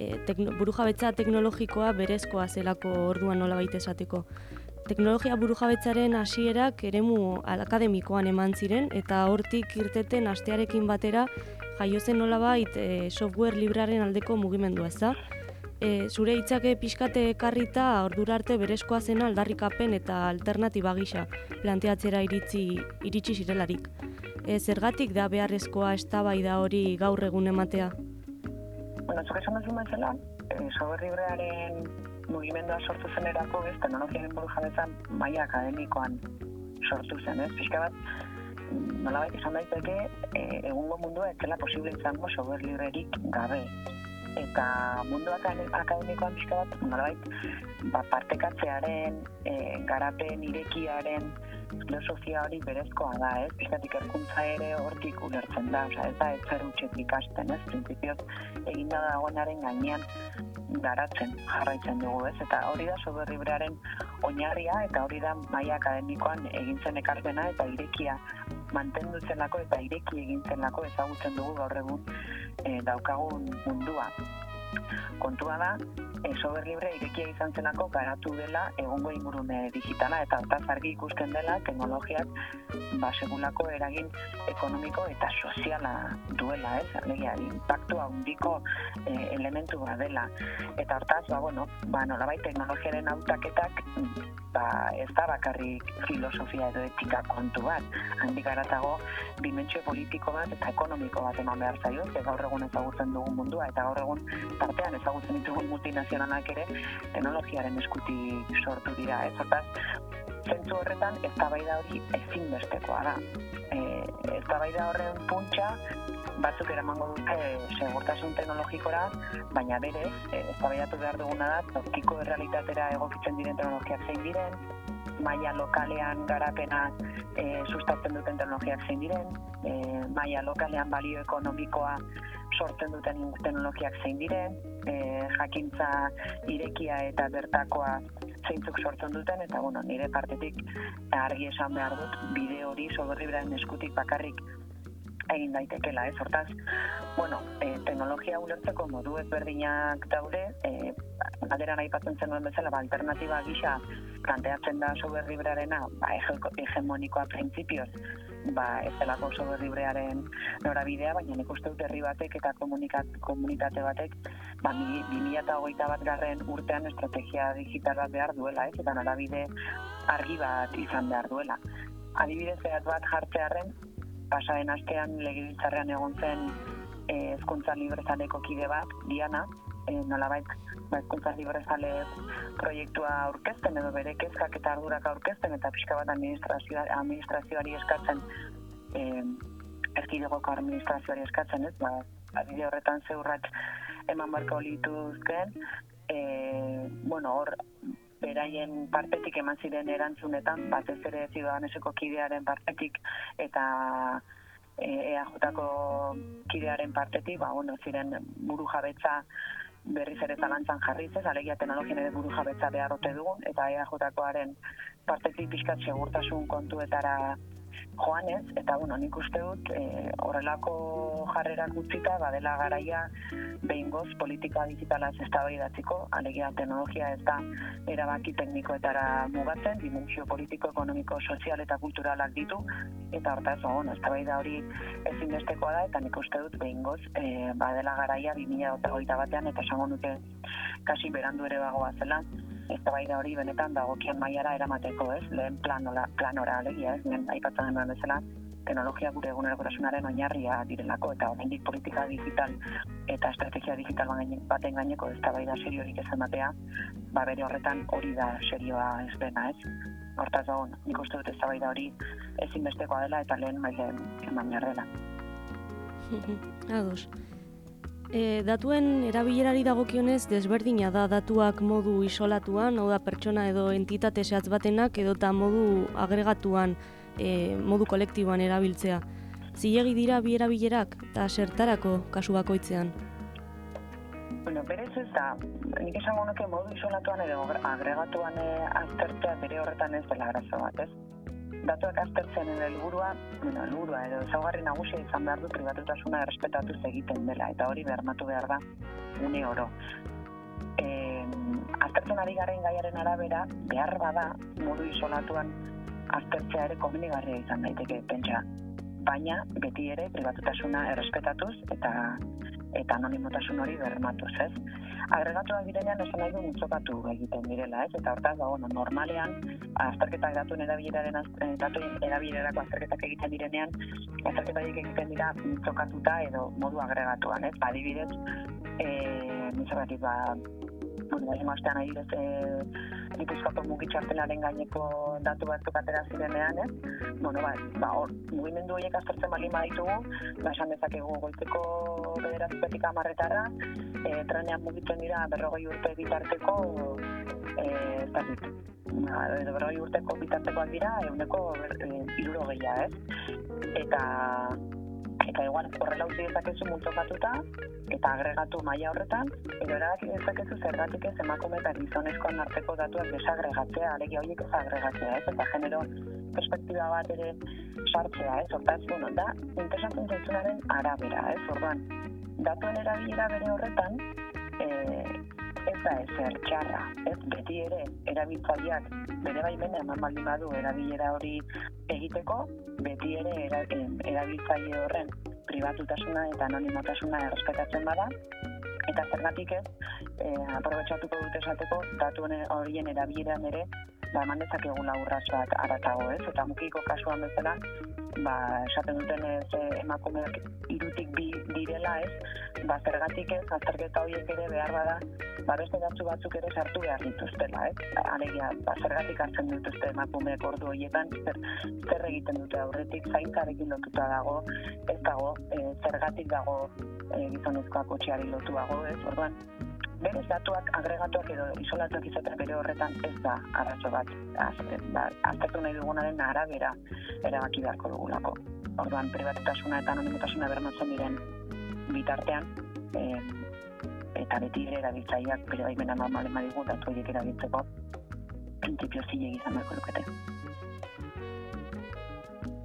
E, tekno, burujabetza teknologikoa berezkoa zelako orduan nola baita esateko. Teknologia burujabetzaren hasierak eremu akademikoan eman ziren eta hortik irteten astearekin batera jaiozen nolabait e, software librearen aldeko mugimendua ez da e, zure hitzake pixkate ekarrita ordura arte berezkoa zena aldarrikapen eta alternatiba gisa planteatzera iritzi iritsi zirelarik. E, zergatik da beharrezkoa eztabaida hori gaur egun ematea? Bueno, zuke esan duzu bezala, e, librearen mugimendua sortu zen erako, ez, teknologiaren buru jabetzan maia akademikoan sortu zen, ez, pixka bat, nolabait izan daiteke, e, egungo mundua ez zela posible izango software librerik gabe eta mundu akademikoan pixka bat, nolabait, ba, partekatzearen, e, garapen irekiaren filosofia hori berezkoa da, ez? Pixkatik erkuntza ere hortik ulertzen da, oza, ez da ez zer utxet ikasten, ez? Prinsipioz egin da dagoenaren gainean garatzen jarraitzen dugu, ez? Eta hori da soberribrearen oinarria, eta hori da maia akademikoan egintzen ekarpena eta irekia mantendu zenako eta ireki egin zenako ezagutzen dugu gaur egun e, daukagun mundua. Kontua da, e, sober libre irekia izan zenako garatu dela egongo ingurune digitala eta hortaz argi ikusten dela teknologiak ba, segulako eragin ekonomiko eta soziala duela, ez? Alegia, impactu handiko e, elementu bat dela. Eta hortaz, ba, bueno, ba, nolabait teknologiaren autaketak ba, ez da bakarrik filosofia edo etika kontu bat. Handik garatago, dimentsio politiko bat eta ekonomiko bat eman behar zaio, ez gaur egun ezagutzen dugun mundua, eta gaur egun tartean ezagutzen ditugun multinazionalak ere teknologiaren eskuti sortu dira. Ez hortaz, zentzu horretan, ez hori ezinbestekoa da. E, ez horren puntxa, batzuk eramango dute segurtasun teknologikora, baina berez, e, eztabaidatu behar duguna da, tokiko errealitatera egokitzen diren teknologiak zein diren, maila lokalean garapena e, sustatzen duten teknologiak zein diren, e, maila lokalean balio ekonomikoa sortzen duten teknologiak zein diren, e, jakintza irekia eta bertakoa zeintzuk sortzen duten, eta bueno, nire partetik argi esan behar dut, bide hori soberri eskutik bakarrik egin daitekela, ez? Hortaz, bueno, e, teknologia ulertzeko modu ezberdinak daude, e, alderan aipatzen zenuen bezala, ba, alternatiba gisa planteatzen da sober librearena, ba, hegemonikoa printzipioz, ba, ez delako sober librearen norabidea, baina nik uste dut herri batek eta komunitate batek, ba, 2008 bat garren urtean estrategia digital behar duela, ez, eta norabide argi bat izan behar duela. Adibidez, bat jartzearen, pasaren astean legibiltzarrean egon zen eh, ezkuntza librezaleko kide bat, Diana, e, nolabait ba, ezkuntza librezale proiektua aurkezten edo bere kezkak eta ardurak aurkezten eta pixka bat administrazioari eskatzen e, erkidegoko administrazioari eskatzen, ez? Ba, adide horretan zeurrat eman barko lituzken, e, bueno, hor, beraien partetik eman ziren erantzunetan, batez ere ziudadaneseko kidearen partetik, eta e, EAJ-ko kidearen partetik, ba, bueno, ziren buru jabetza berriz ere zalantzan jarriz ez, alegia teknologien ere buru jabetza behar ote dugun, eta EAJ-koaren partetik pixkat segurtasun kontuetara joanez, eta bueno, nik uste dut e, horrelako jarrerak utzita, badela garaia behin goz politika digitala ez eztabaidatzeko, alegia teknologia ez da erabaki teknikoetara mugatzen, dimentsio politiko, ekonomiko, sozial eta kulturalak ditu, eta hortaz, bueno, eztabaida hori ezinbestekoa da, eta nik uste dut behin goz, e, badela garaia 2008 batean, eta esango nuke kasi berandu ere bagoa zela, eztabaida hori benetan dagokion mailara eramateko, ez? Lehen planola, planora alegia, ez? Lehen aipatzen denuen bezala, teknologia gure egunerokotasunaren oinarria direlako eta oraindik politika digital eta estrategia digital baten gaineko eztabaida seriorik ez ematea, ba bere horretan hori da serioa ez dena, ez? Hortaz dago, nik uste dut eztabaida hori ezinbestekoa dela eta lehen mailen eman behar dela. [laughs] Ados. E, datuen erabilerari dagokionez desberdina da datuak modu isolatuan, hau da pertsona edo entitate zehatz batenak edota modu agregatuan, e, modu kolektiboan erabiltzea. Zilegi dira bi erabilerak eta zertarako kasu bakoitzean. Bueno, berez ez da, nik esango nuke modu isolatuan edo agregatuan eh, aztertzea bere horretan ez dela arazo bat, ez? Datuak aztertzen helburua, bueno, helburua edo ezaugarri nagusia izan behar du pribatutasuna errespetatuz egiten dela eta hori bermatu behar da une oro. E, aztertzen ari garen gaiaren arabera, behar bada modu isolatuan aztertzea ere komenigarria izan daiteke pentsa. Baina beti ere pribatutasuna errespetatuz eta eta anonimotasun hori bermatuz, ez? Agregatuak direnean esan nahi du mutzokatu egiten direla, ez? Eta hortaz, ba, bueno, normalean, azterketak datuen erabileraren eh, datuen erabilerako azterketak egiten direnean, azterketak egiten dira mutzokatuta edo modu agregatuan, ez? Ba, adibidez, eh, ba, bueno, bai, maztean ari ez, e, Gipuzkoako mugitxartelaren gaineko datu batzuk atera zirenean, ez? Bueno, ba, ba, or, mugimendu horiek aztertzen bali ditugu, ba, esan dezakegu goizeko bederatzetik amarretara, e, trenean mugitzen dira berrogei urte bitarteko, e, ez da dit, ba, berrogei urteko bitartekoak dira, eguneko e, iruro ez? Eta, eta igual horrela utzi dezakezu multokatuta eta agregatu maila horretan edo erabaki dezakezu zergatik ez emakume eta gizonezkoan arteko datuak desagregatzea, alegia horiek ez agregatzea, ez? Eta genero perspektiba bat ere sartzea, ez? Hortaz, bueno, da, interesantzen zaitzunaren arabera, ez? Orduan, datuen erabilera bere horretan, e, ez da ezer txarra, ez beti ere erabiltzaileak bere baimena eman baldin badu erabilera hori egiteko, beti ere era, erabiltzaile horren pribatutasuna eta anonimotasuna errespetatzen bada, eta zergatik ez, e, aprobetsatuko dute esateko, datu horien erabileran ere, ba, eman dezakegula urratx bat aratago, ez? Eta mukiko kasuan bezala, ba, esaten duten ez emakumeak irutik bi direla, ez? Ba, zergatik ez, azterketa horiek ere behar bada, ba, beste datzu batzuk ere sartu behar dituztela, ez? Alegia, ba, zergatik hartzen dituzte emakumeak ordu horietan, zer, zer egiten dute aurretik, zaintzarekin lotuta dago, ez dago, e, zergatik dago e, gizonezkoak kotxeari lotuago, ez? Orduan, berez datuak agregatuak edo isolatuak izatea bere horretan ez da arazo bat ba, aztertu nahi dugunaren arabera erabaki beharko dugulako. Orduan, privatutasuna eta anonimotasuna bermatzen diren bitartean, e, eta beti ere erabiltzaileak bere baimena normalen badigu datu horiek erabiltzeko printzipio zilegi izan beharko lukete.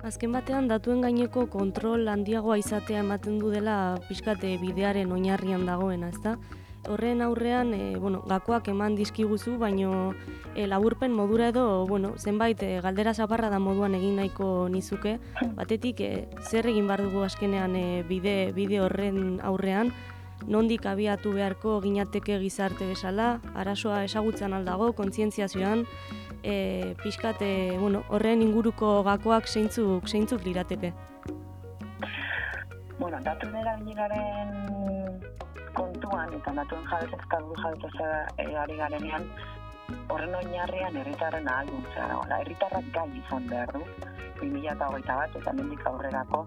Azken batean datuen gaineko kontrol handiagoa izatea ematen du dela pixkate bidearen oinarrian dagoena, ezta? horren aurrean, e, bueno, gakoak eman dizkiguzu, baino e, laburpen modura edo, bueno, zenbait e, galdera zaparra da moduan egin nahiko nizuke, batetik e, zer egin bar dugu askenean e, bide, bide horren aurrean, nondik abiatu beharko ginateke gizarte bezala, arazoa ezagutzen aldago, kontzientziazioan, e, pixkat, e, bueno, horren inguruko gakoak zeintzuk, zeintzuk lirateke? Bueno, datu nera kontuan eta natuen jabez ez kaldu jabez ez ari garenean horren oinarrian herritarren ahalduntzea dago. La herritarrak gai izan behar du, 2008 bat eta mendik aurrerako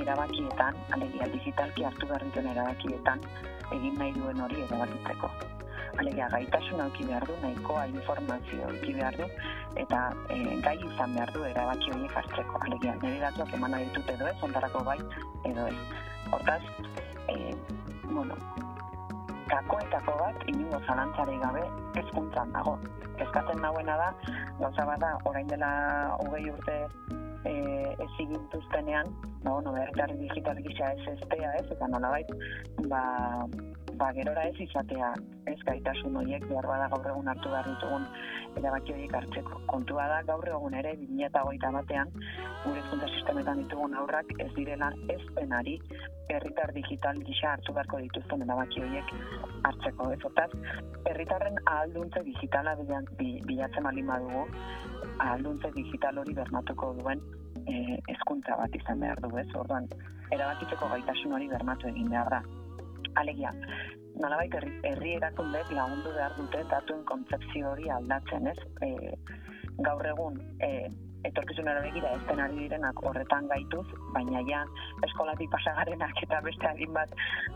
erabakietan, alegia digitalki hartu behar dituen erabakietan, egin nahi duen hori erabakitzeko. Alegia gaitasuna eduki behar du, nahikoa informazio eduki behar du, eta e, gai izan behar du erabaki horiek hartzeko. Alegia, nire datuak eman nahi ditut edo ez, ondarako bai edo ez. Hortaz, e, bueno, gakoetako bat, inungo zalantzarei gabe, ezkuntzan dago. Ezkatzen nagoena da, gauza bada, orain dela hogei urte e, ez igintuztenean, ba, bueno, berritarri digital gisa ez eztea ez, eta nolabait, ba, ba, gerora ez izatea ez gaitasun horiek behar bada gaur egun hartu behar ditugun erabaki horiek hartzeko. Kontua da gaur egun ere 2008 batean gure hezkuntza sistemetan ditugun aurrak ez direla ez penari herritar digital gisa hartu beharko dituzten erabaki horiek hartzeko. Ez otaz, herritarren ahalduntze digitala bilatzen malin badugu, ahalduntze digital hori bermatuko duen e, hezkuntza bat izan behar du, ez? Orduan, erabakitzeko gaitasun hori bermatu egin behar da alegia, nolabait herri, herri erakundek lagundu behar dute datuen kontzeptzio hori aldatzen, ez? E, gaur egun, e, etorkizunera begira ez ari direnak horretan gaituz, baina ja eskolatik pasagarenak eta beste adin bat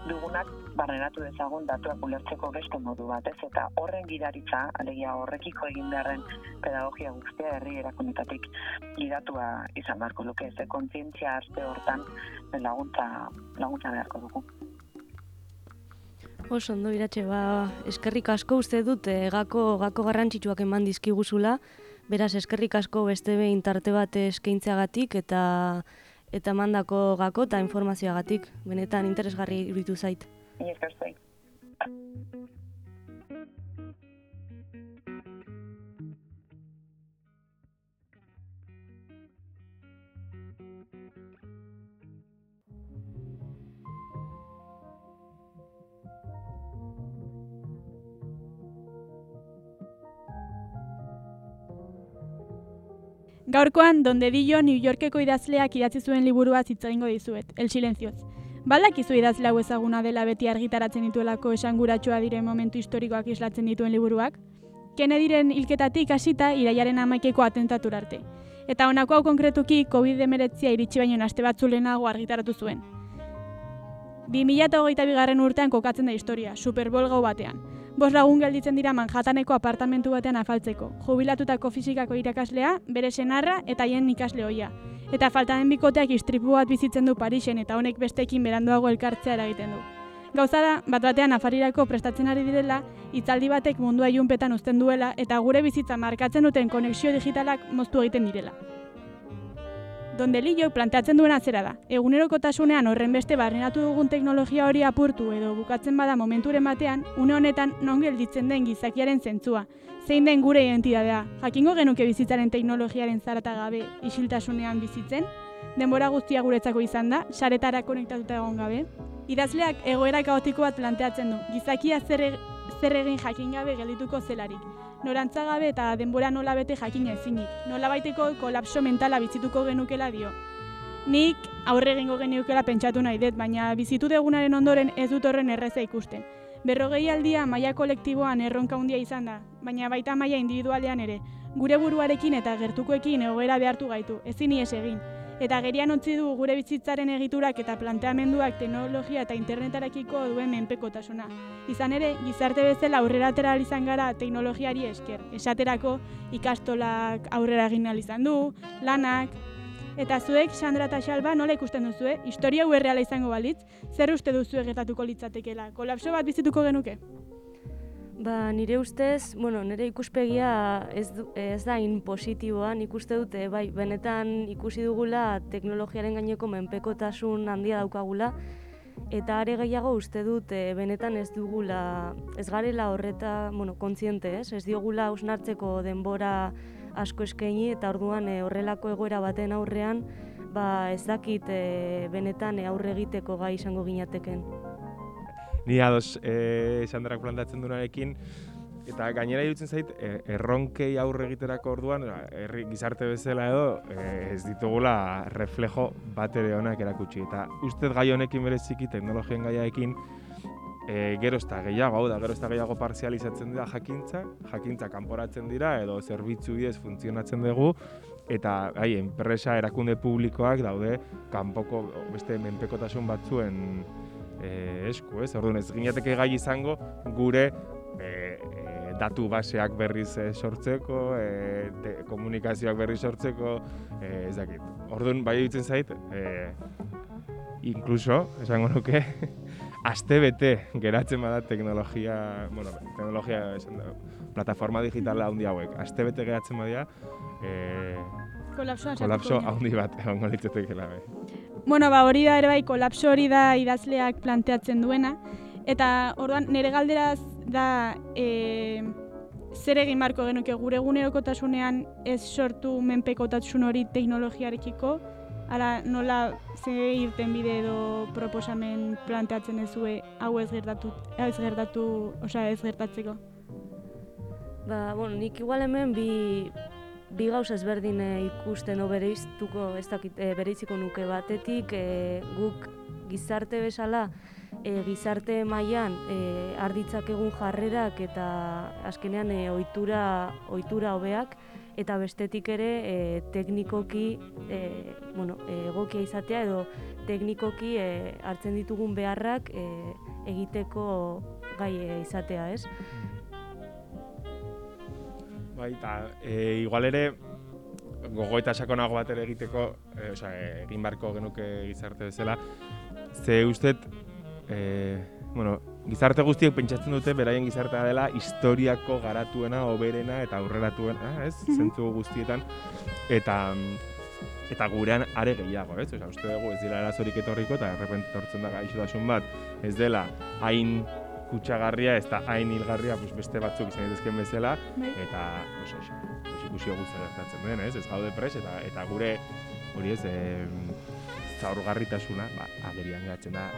dugunak barrenatu dezagun datuak ulertzeko beste modu bat, ez? Eta horren gidaritza, alegia horrekiko egin beharren pedagogia guztia herri erakundetatik gidatua izan beharko luke, ez? Kontzientzia arte hortan laguntza, laguntza beharko dugu. Oso ondo iratxe, ba, eskerrik asko uste dut e, gako, gako garrantzitsuak eman dizkiguzula, beraz eskerrik asko beste behin tarte bat eskaintzeagatik eta eta mandako gako eta informazioagatik, benetan interesgarri iruditu zait. Ni Gaurkoan, donde dillo New Yorkeko idazleak idatzi zuen liburua zitzagingo dizuet, El Silencioz. Balak izu idazle hau ezaguna dela beti argitaratzen dituelako esanguratsua diren momentu historikoak islatzen dituen liburuak? Kennedyren hilketatik hasita iraiaren amaikeko atentatu arte. Eta honako hau konkretuki COVID-19 iritsi baino aste batzu lehenago argitaratu zuen. 2008 bigarren urtean kokatzen da historia, Super Bowl gau batean. Bos lagun gelditzen dira Manhattaneko apartamentu batean afaltzeko. Jubilatutako fizikako irakaslea, bere senarra eta haien ikasle hoia. Eta faltanen bikoteak istripu bat bizitzen du Parisen eta honek bestekin beranduago elkartzea eragiten du. Gauza da, bat batean afarirako prestatzen ari direla, hitzaldi batek mundua ilunpetan uzten duela eta gure bizitza markatzen duten konexio digitalak moztu egiten direla. Donde Lillo planteatzen duena zera da. Egunerokotasunean horren beste barrenatu dugun teknologia hori apurtu edo bukatzen bada momenturen batean, une honetan non gelditzen den gizakiaren zentzua. Zein den gure identidadea? Jakingo genuke bizitzaren teknologiaren zarata gabe isiltasunean bizitzen? Denbora guztia guretzako izan da, saretara konektatuta egon gabe? Idazleak egoera kaotiko bat planteatzen du. Gizakia zer, e-, zer egin jakin gabe geldituko zelarik norantzagabe eta denbora nola bete jakina ezinik. Nola baiteko kolapso mentala bizituko genukela dio. Nik aurre egingo geniukela pentsatu nahi dut, baina bizitu degunaren ondoren ez dut horren erreza ikusten. Berrogei aldia maia kolektiboan erronka handia izan da, baina baita maia individualean ere. Gure buruarekin eta gertukoekin egoera behartu gaitu, ezin ies egin eta gerian utzi du gure bizitzaren egiturak eta planteamenduak teknologia eta internetarekiko duen menpekotasuna. Izan ere, gizarte bezala aurrera atera izan gara teknologiari esker. Esaterako ikastolak aurrera egin izan du, lanak, Eta zuek, Sandra eta Xalba, nola ikusten duzue? Historia uerreala izango balitz, zer uste duzu egetatuko litzatekela? Kolapso bat bizituko genuke? Ba, nire ustez, bueno, nire ikuspegia ez, du, ez da in positiboa, nik uste dute, bai, benetan ikusi dugula teknologiaren gaineko menpekotasun handia daukagula, eta are gehiago uste dut benetan ez dugula, ez garela horreta, bueno, kontziente, ez? Ez diogula ausnartzeko denbora asko eskaini eta orduan e, horrelako egoera baten aurrean, ba, ez dakit e, benetan e, aurre egiteko gai izango ginateken ni ados eh Sandarak plantatzen duenarekin eta gainera irutzen zait e, erronkei aurre egiterako orduan herri gizarte bezala edo e, ez ditugula reflejo bat ere onak erakutsi. Eta ustez gai honekin bereziki teknologien gaiaekin e, gero ez gehiago, hau da, gero ez gehiago parzializatzen dira jakintza, jakintza kanporatzen dira edo zerbitzu bidez funtzionatzen dugu, eta gai, enpresa erakunde publikoak daude kanpoko beste menpekotasun batzuen e, esku, ez? Orduan ez ginateke gai izango gure e, e, datu baseak berriz e, sortzeko, e, te, komunikazioak berriz sortzeko, e, ez dakit. Orduan bai egiten zait, e, inkluso, esango nuke, [laughs] aste bete geratzen bada teknologia, bueno, teknologia esan da, plataforma digitala handi hauek, aste bete geratzen badia, e, kolapso sartuko handi bat egongo litzatekeela bai. Bueno, ba, hori da ere bai, kolapso hori da idazleak planteatzen duena. Eta orduan nire galderaz da e, zer egin barko genuke gure egunerokotasunean ez sortu menpekotasun hori teknologiarekiko, ala nola ze irten bide edo proposamen planteatzen ezue hau ez gertatu, ez gertatu, osea ez gertatzeko. Ba, bueno, nik igual hemen bi, bi gauza ezberdin eh, ikusten o bereiztuko, ez dakit, e, bereiziko nuke batetik e, guk gizarte bezala e, gizarte mailan e, arditzakegun jarrerak eta azkenean e, ohitura ohitura hobeak eta bestetik ere e, teknikoki e, bueno, egokia izatea edo teknikoki e, hartzen ditugun beharrak e, egiteko gai izatea, ez? Bai, eta e, igual ere gogo eta sakonago bat ere egiteko, e, osea, egin barko genuke gizarte bezala, ze ustet, e, bueno, gizarte guztiek pentsatzen dute beraien gizartea dela historiako garatuena, oberena eta aurreratuena, ez? Zentzu guztietan, eta eta gurean are gehiago, ez? Osea, uste dugu ez dira arazorik etorriko eta errepente etortzen da gaixotasun bat, ez dela hain kutsagarria ez da hain hilgarria pues, beste batzuk izan daitezkeen bezala Bai. eta oso, pues, ikusio guztia gertatzen den, ez? Ez gaude pres eta eta gure hori ez em, zaurgarritasuna ba, agerian geratzen da.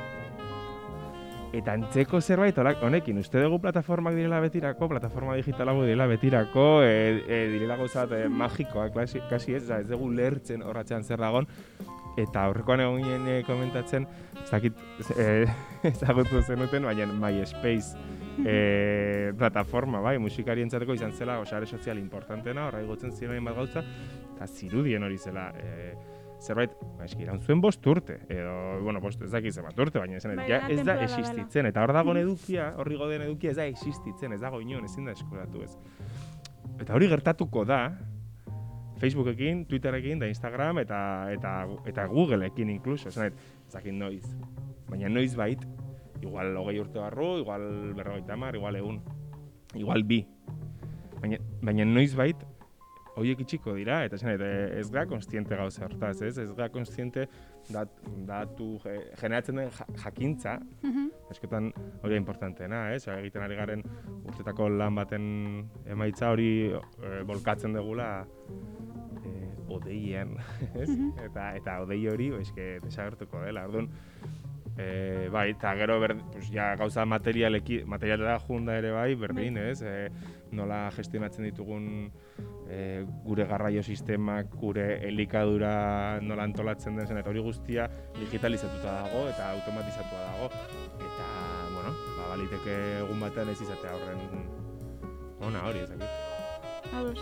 Eta antzeko zerbait holak- honekin, uste dugu plataformak direla betirako, plataforma digitalak direla betirako, e, e, direla gauza bat [laughs] e, magikoak, klasi, kasi ez, ez dugu lertzen horratzean zer dagon, eta aurrekoan egon ginen e, komentatzen, ez dakit e, [laughs] ezagutu zenuten, baina MySpace e, plataforma, bai, musikarientzateko izan zela, osare sozial importantena, horra igotzen ziren bat gauza, eta zirudien hori zela, e, zerbait, ba, eski, iraun zuen bost urte, edo, bueno, bost ez dakit zenbat urte, baina esan, Bai, ja, ez da existitzen, eta hor dagoen [laughs] edukia, horri goden edukia ez da existitzen, ez dago inon, ezin da eskuratu ez. Eta hori gertatuko da, Facebookekin, Twitterekin, da Instagram, eta, eta, eta Googleekin inkluso, esan, ez dakit noiz. Baina noiz bait, igual hogei urte barru, igual berrogeita hamar, igual egun, igual bi. Baina, baina noiz bait, horiek itxiko dira, eta esan, eta ez gara konstiente gauza hortaz, ez? Ez gara konstiente dat, datu ge- generatzen den ja- jakintza, Mhm. askotan hori da importanteena, ez? Egiten ari garen urtetako lan baten emaitza hori e, bolkatzen degula e, odeien, [laughs] ez? Eta eta odei hori, eske desagertuko dela. Orduan, e, bai, eta gero ber, pues, ja, gauza materialeki, materialera junda ere bai, berdin, ez? E, nola gestionatzen ditugun e, gure garraio sistemak, gure elikadura nola antolatzen den zen, eta hori guztia digitalizatuta dago eta automatizatua dago. Eta, bueno, ba, baliteke egun batean ez izatea horren ona hori, ez dakit. Ados.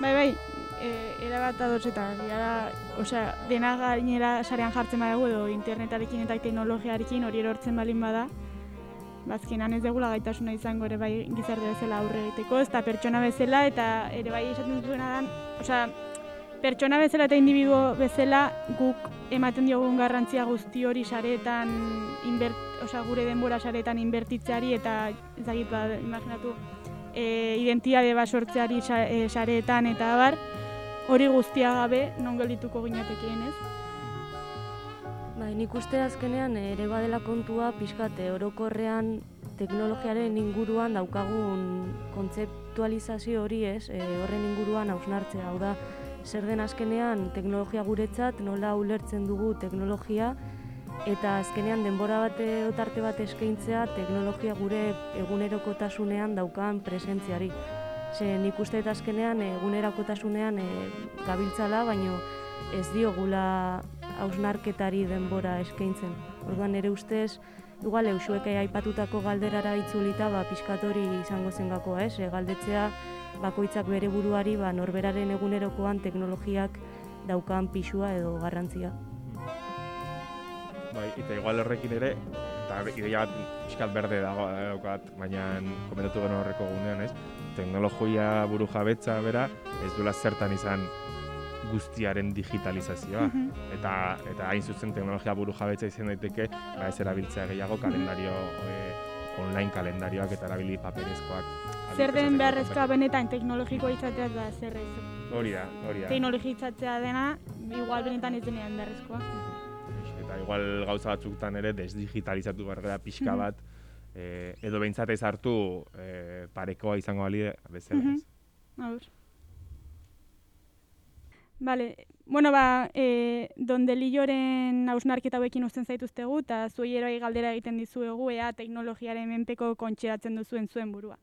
Bai, bai, e, erabat ados eta gara, osea, dena gainera sarean jartzen badago edo internetarekin eta teknologiarekin hori erortzen balin bada, bazkenan ez degula gaitasuna izango ere bai gizarte bezala aurre egiteko, ez da pertsona bezala eta ere bai esaten zuena dan, osea, pertsona bezala eta individuo bezala guk ematen diogun garrantzia guzti hori sareetan inbert, osea, gure denbora sareetan inbertitzeari eta ez dakit ba, imaginatu e, identitate bat sortzeari e, sareetan eta abar, hori guztia gabe non geldituko ginatekeen, ez? Bai, nik uste azkenean eh, ere badela kontua pixkate orokorrean teknologiaren inguruan daukagun kontzeptualizazio hori ez, eh, horren inguruan hausnartzea. Hau da, zer den azkenean teknologia guretzat, nola ulertzen dugu teknologia, eta azkenean denbora bate otarte bat eskaintzea teknologia gure egunerokotasunean daukan presentziari. Ze nik uste dut azkenean egunerakotasunean eh, gabiltzala, baino ez diogula hausnarketari denbora eskaintzen. Orduan ere ustez igual eusuek aipatutako galderara itzulita ba pizkatori izango zen gakoa, ez? E, galdetzea bakoitzak bere buruari ba norberaren egunerokoan teknologiak daukan pisua edo garrantzia. Bai, eta igual horrekin ere, eta ideia bat pixkat berde dago eh, daukat, baina komentatu geno horreko gunean, ez? Teknologia buru jabetza bera, ez duela zertan izan guztiaren digitalizazioa. Mhm. Eta, eta hain zuzen teknologia buru jabetza izan daiteke, ba ez erabiltzea gehiago kalendario, eh, online kalendarioak eta erabili paperezkoak. Zer den beharrezkoa benetan teknologikoa izatea da zer ez. Hori da, hori da. Teknologitzatzea dena, igual benetan ez denean beharrezkoa. Eta igual gauza batzutan ere desdigitalizatu behar gara pixka Mhm. bat, eh, edo behintzat ez hartu eh, parekoa izango bali bezala Mhm. ez. Aur. Vale, bueno, ba, e, donde lilloren hausnarketa hauekin uzten zaituztegu, eta zuei galdera egiten dizuegu, ea teknologiaren menpeko kontxeratzen duzuen zuen burua.